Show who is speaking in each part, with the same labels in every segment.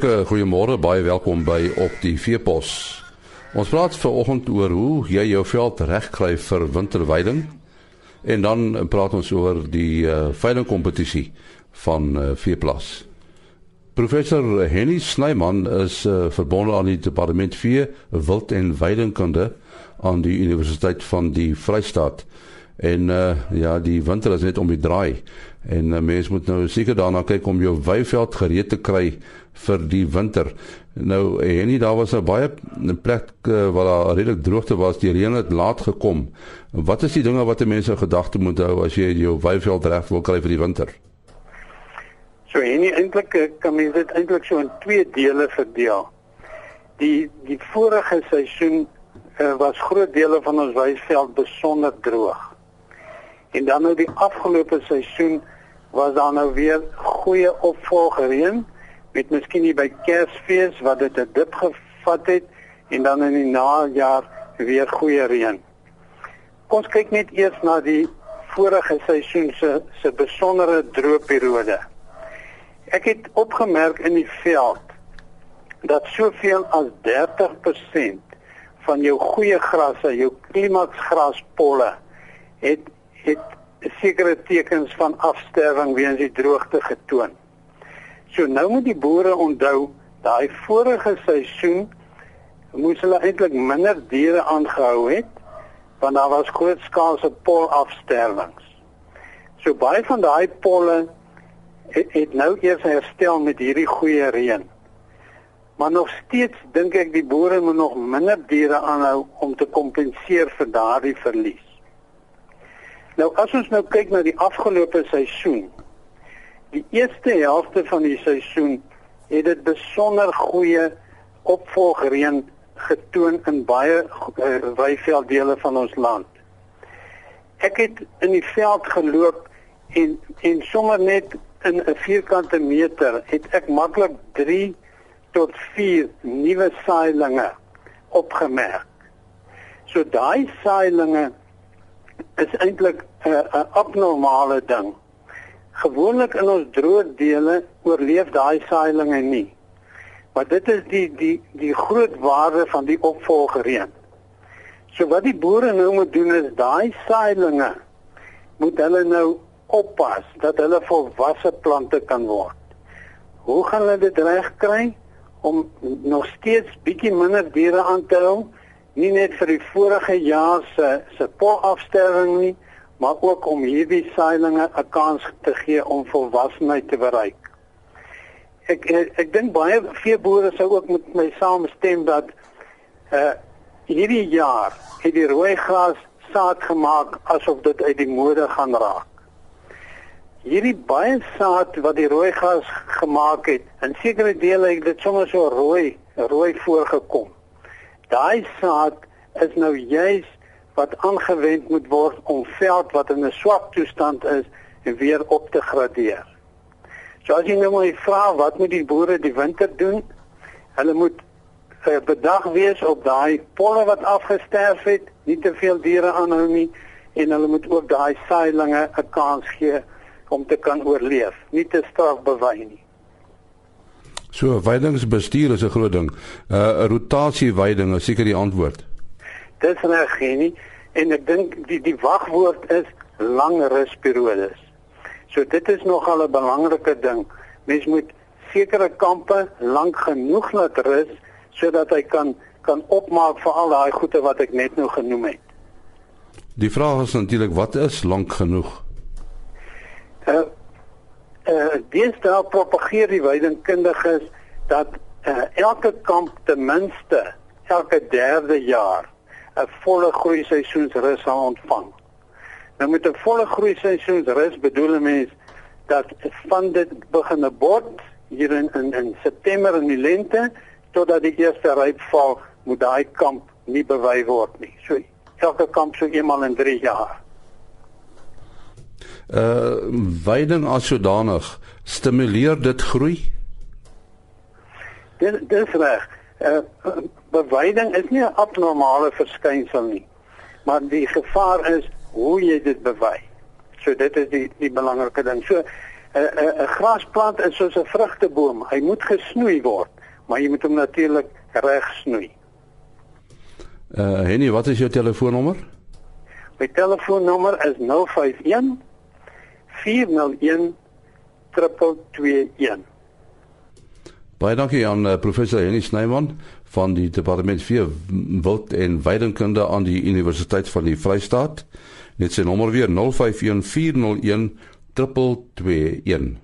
Speaker 1: Hartlike goeiemôre, baie welkom by op die Veepos. Ons praat vanoggend oor hoe jy jou veld regkry vir winterweiding en dan praat ons oor die uh, veilingkompetisie van uh, Veeplas. Professor Henny Snyman is uh, verbonde aan die departement vee, wild en veilingkunde aan die Universiteit van die Vrystaat. En uh, ja, die winter is net om die draai. En uh, mens moet nou seker daarna kyk om jou weiveld gereed te kry vir die winter. Nou en nie daar was 'n baie 'n plek uh, waar daar redelik droogte was, die reën het laat gekom. Wat is die dinge wat mense gedagte moet hou as jy jou weiveld reg wil kry vir die winter?
Speaker 2: So en eintlik kan mens dit eintlik so in twee dele verdeel. Die die vorige seisoen uh, was groot dele van ons weiveld besonder droog. En dan nou die afgelope seisoen was daar nou weer goeie opvolgereën met miskien nie by Kersfees wat dit 'n dip gevat het en dan in die najaar weer goeie reën. Ons kyk net eers na die vorige seisoen se se besondere droë periode. Ek het opgemerk in die veld dat soveel as 30% van jou goeie grasse, jou klimaksgraspolle het het sekere tekens van afsterwing weens die droogte getoon. So nou moet die boere onthou, daai vorige seisoen moes hulle eintlik minder diere aangehou het want daar was grootskaalse polafsterwings. So baie van daai polle het, het nou eers herstel met hierdie goeie reën. Maar nog steeds dink ek die boere moet nog minder diere aanhou om te kompenseer vir daardie verlies. Nou as ons nou kyk na die afgelope seisoen. Die eerste helfte van die seisoen het dit besonder goeie opvolgreën getoon in baie uh, weivelddele van ons land. Ek het in die veld geloop en en sommer net in 'n vierkante meter het ek maklik 3 tot 4 nuwe saailinge opgemerk. So daai saailinge is eintlik 'n uh, 'n abnormale ding. Gewoonlik in ons droë dele oorleef daai saailinge nie. Maar dit is die die die groot waarde van die opvolgereen. So wat die boere nou moet doen is daai saailinge moet hulle nou oppas dat hulle volwasse plante kan word. Hoe gaan hulle dit regkry om nog steeds bietjie minder diere aan te hou? Nie net vir die vorige jaar se se polafsterwing nie, maar ook om hierdie saailinge 'n kans te gee om volwassenheid te bereik. Ek ek, ek dink baie veeboere sou ook met my saamstem dat uh hierdie jaar het die rooi gras saad gemaak asof dit uit die mode gaan raak. Hierdie baie saad wat die rooi gras gemaak het, in sekere dele het dit sommer so rooi rooi voorgekom. Daai saad is nou juis wat aangewend moet word om veld wat in 'n swak toestand is weer op te gradeer. So as jy nou my vra wat moet die boere die winter doen? Hulle moet uh, bedag wees op daai polle wat afgesterf het, nie te veel diere aanhou nie en hulle moet ook daai saailinge 'n kans gee om te kan oorleef, nie te straf bewy nie.
Speaker 1: So weidingsbestuur is 'n groot ding. 'n uh, Rotasie weiding is seker die antwoord.
Speaker 2: Dis reg, nie? En ek dink die die wagwoord is lang rusperiodes. So dit is nogal 'n belangrike ding. Mens moet sekere kampe lank genoeg laat rus sodat hy kan kan opmaak vir al daai goede wat ek net nou genoem het.
Speaker 1: Die vraag is natuurlik wat is lank genoeg?
Speaker 2: Uh uh deesdae propageer die weidingkundiges dat uh, elke kamp ten minste elke derde jaar 'n volle groei seisoensrus sal ontvang. Nou met 'n volle groei seisoensrus bedoel mense dat van dit begin bot hier in, in in September in die lente totdat die eerste ryp val, moet daai kamp nie bewy word nie. So elke kamp so eenmal in 3 jaar
Speaker 1: uh weiding as sodanig stimuleer dit groei?
Speaker 2: Dit dis reg. Uh beweiding is nie 'n abnormale verskynsel nie. Maar die gevaar is hoe jy dit bewy. So dit is die die belangrike ding. So 'n 'n grasplant is soos 'n vrugteboom. Hy moet gesnoei word, maar jy moet hom natuurlik reg snoei.
Speaker 1: Uh Henny, wat is jou telefoonnommer?
Speaker 2: My telefoonnommer is 051 401 3221.
Speaker 1: Baie dankie aan uh, professor Henny Snyman van die departement vir wild en weidingkunde aan die Universiteit van die Vrystaat. Net sy nommer weer 051 401 3221.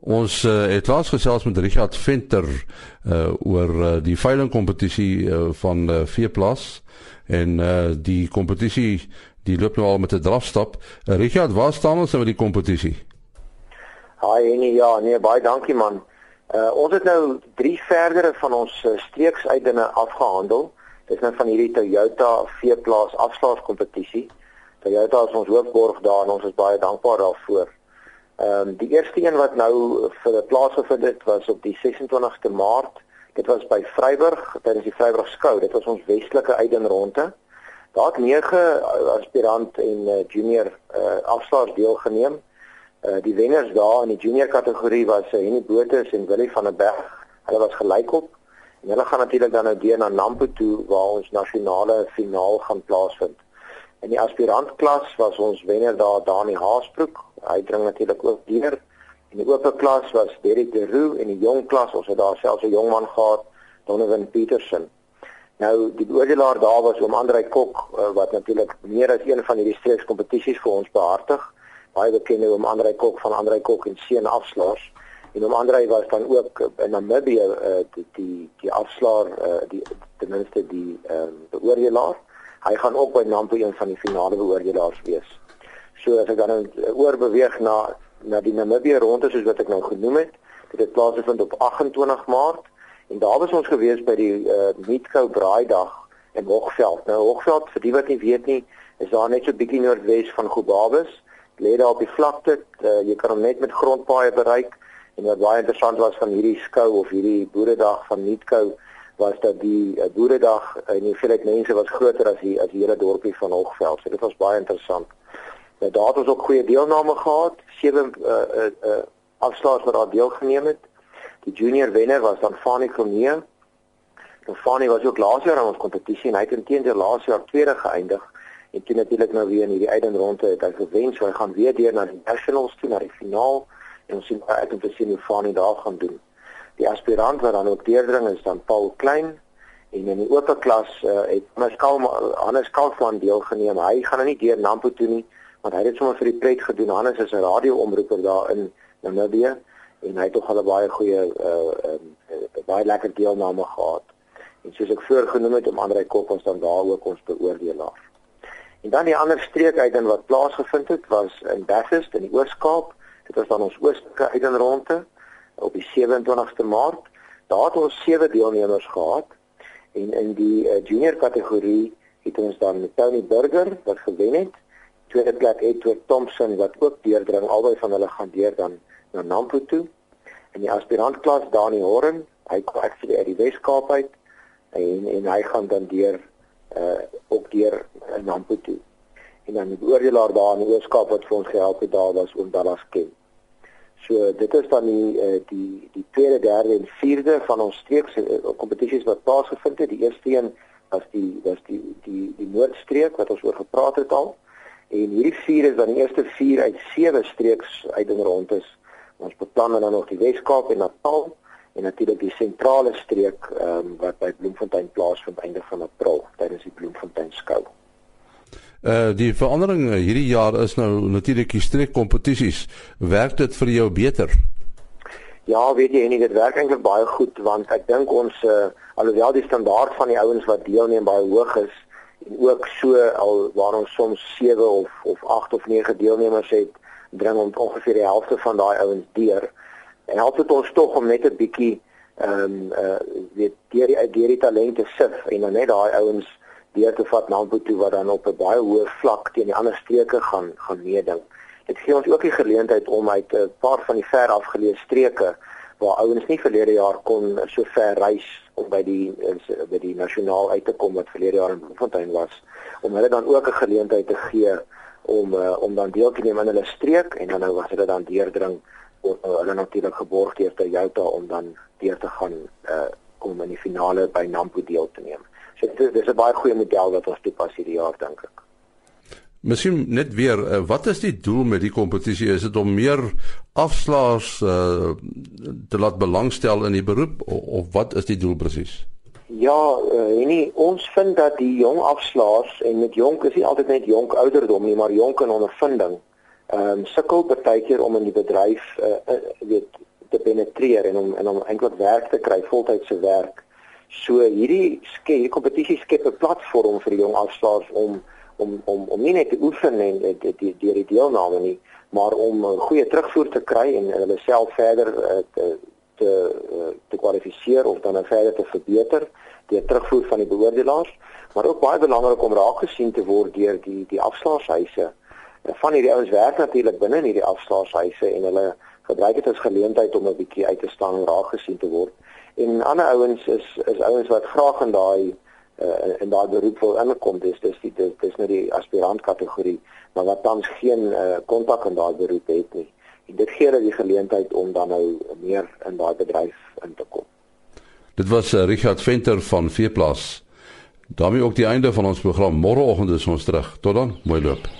Speaker 1: Ons uh, het laas gesels met Richard Venter uh, oor uh, die veiling kompetisie uh, van uh, Veeplas en uh, die kompetisie die loop nou al met 'n drafstap. Uh, Richard, waar staan ons nou met die kompetisie?
Speaker 3: Haai nee ja, nee baie dankie man. Uh, ons het nou drie verdere van ons uh, streeksuitdinge afgehandel. Dit is nou van hierdie Toyota Veeplas afslagskompetisie. Toyota is ons hoofborg daar en ons is baie dankbaar daarvoor. Ehm um, die eerste een wat nou vir plaasgevind het was op die 26ste Maart. Dit was by Vryburg, tydens die Vryburg skou. Dit was ons westelike uitdenronde. Daar het 9 aspirant en uh, junior uh, afslaers deelgeneem. Uh, die wenners daar in die junior kategorie was uh, Henny Botha en Willie van der Berg. Hulle was gelykop. En hulle gaan natuurlik dan nou deur na Nampo toe waar ons nasionale finaal gaan plaasvind. In die aspirant klas was ons wenner daar Dani Haasbroek hy dring natuurlik ook deur. In die oop klas was Derek de Roo en die jong klas, ons het daar selfs 'n jong man gehad, Donovan Petersen. Nou die oordelaar daar was oom Andrei Kok uh, wat natuurlik meer as een van hierdie streeks kompetisies vir ons behartig. Baie bekend oom Andrei Kok van Andrei Kok en seun afslaers. En oom Andrei was dan ook in Namibië uh, die die die afslaer die ten minste die ehm um, beoordelaar. Hy gaan ook by Nampo een van die finale beoordelaars wees. So as ek dan nou oorbeweeg na na die Namibië ronde soos wat ek nou genoem het, dit het plaasgevind op 28 Maart en daar was ons gewees by die uh, Meetkou Braaidag in Hoogveld. Nou Hoogveld vir die wat nie weet nie, is daar net so bietjie noordwes van Gobabis. Lê daar op die vlakte, uh, jy kan hom net met grondpaaie bereik en wat baie interessant was van hierdie skou of hierdie boeredag van Meetkou was dat die uh, boeredag en die hoeveelheid mense was groter as die as die hele dorpie van Hoogveld. So dit was baie interessant. Nou daar het ons ook goeie deelname gehad. Sewe uh uh, uh afslaers wat daar deelgeneem het. Die junior wenner was dan Fani Kronee. Nou Fani was ook laas jaar aan ons kompetisie en hy het intedeel laas jaar tweede geëindig en toe natuurlik nou weer in hierdie uitdagingronde het hy gewen, so hy gaan weer deur na die nationals toe, na die finaal en ons sien uit om te sien hoe Fani daar gaan doen. Die aspirant wat dan ook deurdring is dan Paul Klein en in die oop klas uh, het Hannes Kalm Hannes Kalkman deelgeneem. Hy gaan nou nie deur Nampo toe nie want hy het sommer vir die pret gedoen. Hannes is 'n radioomroeper daar in Namibië en hy het tog al baie goeie uh, uh, baie lekker deelname gehad. En soos ek voorgenoem het om Andre Kok ons dan daar ook ons beoordelaar. En dan die ander streek uit in wat plaasgevind het was in Bathurst in die Oos-Kaap. Dit was dan ons oostelike uitdenronde op die 27ste Maart. Daar het ons sewe deelnemers gehad en in die uh, junior kategorie het ons dan Tony Burger wat gewen het tweede plek Edward Thompson wat ook deurdring albei van hulle gaan deur dan na Nampo toe. En die aspirant klas Dani Horn hy kom actually uit die Wes-Kaap uit en en hy gaan dan deur uh ook deur na Nampo toe. En dan die oordelaar daar in die Wes-Kaap wat vir ons gehelp het daar was oom Dallas Ken. So dit is dan die uh, die die tweede derde en vierde van ons streeks uh, kompetisies wat plaasgevind het. Die eerste een was die was die die die Noordstreek wat ons oor gepraat het al En hierdie vier is dan die eerste vier uit sewe streeks uit en rond is. Ons beplan dan nog die Wes-Kaap en Natal en natuurlik die sentrale streek ehm um, wat by Bloemfontein plaasvind einde van April tydens die Bloemfontein skou.
Speaker 1: Uh die verandering hierdie jaar is nou natuurlik die streekkompetisies. Werk dit vir jou beter?
Speaker 3: Ja, weet jy, en dit werk eintlik baie goed want ek dink ons uh, alhoewel die standaard van die ouens wat deelneem baie hoog is, en ook so al waar ons soms 7 of of 8 of 9 deelnemers het bring ons ongeveer die helfte van daai ouens deur en help dit ons tog om net 'n bietjie ehm um, uh weet deur die deur die talente sif en dan net daai ouens deur te vat na Mputu wat dan op 'n baie hoë vlak teen die ander streke gaan gaan meeding. Dit gee ons ook die geleentheid om uit 'n paar van die ver afgeleë streke waar ouens nie verlede jaar kon so ver reis om by die by die nasionaal uit te kom wat verlede jaar in Bloemfontein was om hulle dan ook 'n geleentheid te gee om uh, om dan deel te neem aan hulle streek en dan nou as hulle dan deurdring word uh, hulle natuurlik geborg deur Toyota om dan deur te gaan uh, om in die finale by Nampo deel te neem. So dit is 'n baie goeie model wat ons toepas hierdie jaar dink ek.
Speaker 1: Miskien net weer, uh, wat is die doel met die kompetisie? Is dit om meer afslaers uh, te laat belangstel in die beroep of, of wat is die doel presies?
Speaker 3: Ja, uh, nee, ons vind dat die jong afslaers en met jonk is nie altyd net jonk ouderdom nie, maar jonk in ondervinding. Ehm um, sukkel baie keer om in die bedryf uh, uh, weet te penetreer en om en om eintlik werk te kry, voltydse werk. So hierdie skep hierdie kompetisie skep 'n platform vir die jong afslaers om om om om nie net te oefen en deur die, die, die deelname nie, maar om 'n goeie terugvoer te kry en hulle self verder uh, te te uh, te kwalifiseer of dan verder te verbeter deur terugvoer van die beoordelaars, maar ook baie belangrik om raak gesien te word deur die die afslaershuise. En van hierdie ouens werk natuurlik binne in hierdie afslaershuise en hulle gebruik dit as geleentheid om 'n bietjie uit te staan en raak gesien te word. En ander ouens is is ouens wat graag in daai uh, in daai beroep wil inkom. Dis dis die dis, dis nou die aspirant kategorie, maar wat tans geen uh, kontak in daai beroep het nie. En dit gee hulle die geleentheid om dan nou meer in daai bedryf in te kom.
Speaker 1: Dit was uh, Richard Venter van Veeplaas. daarmee ook die einde van ons program. Môreoggend is ons terug. Tot dan. Mooi loop.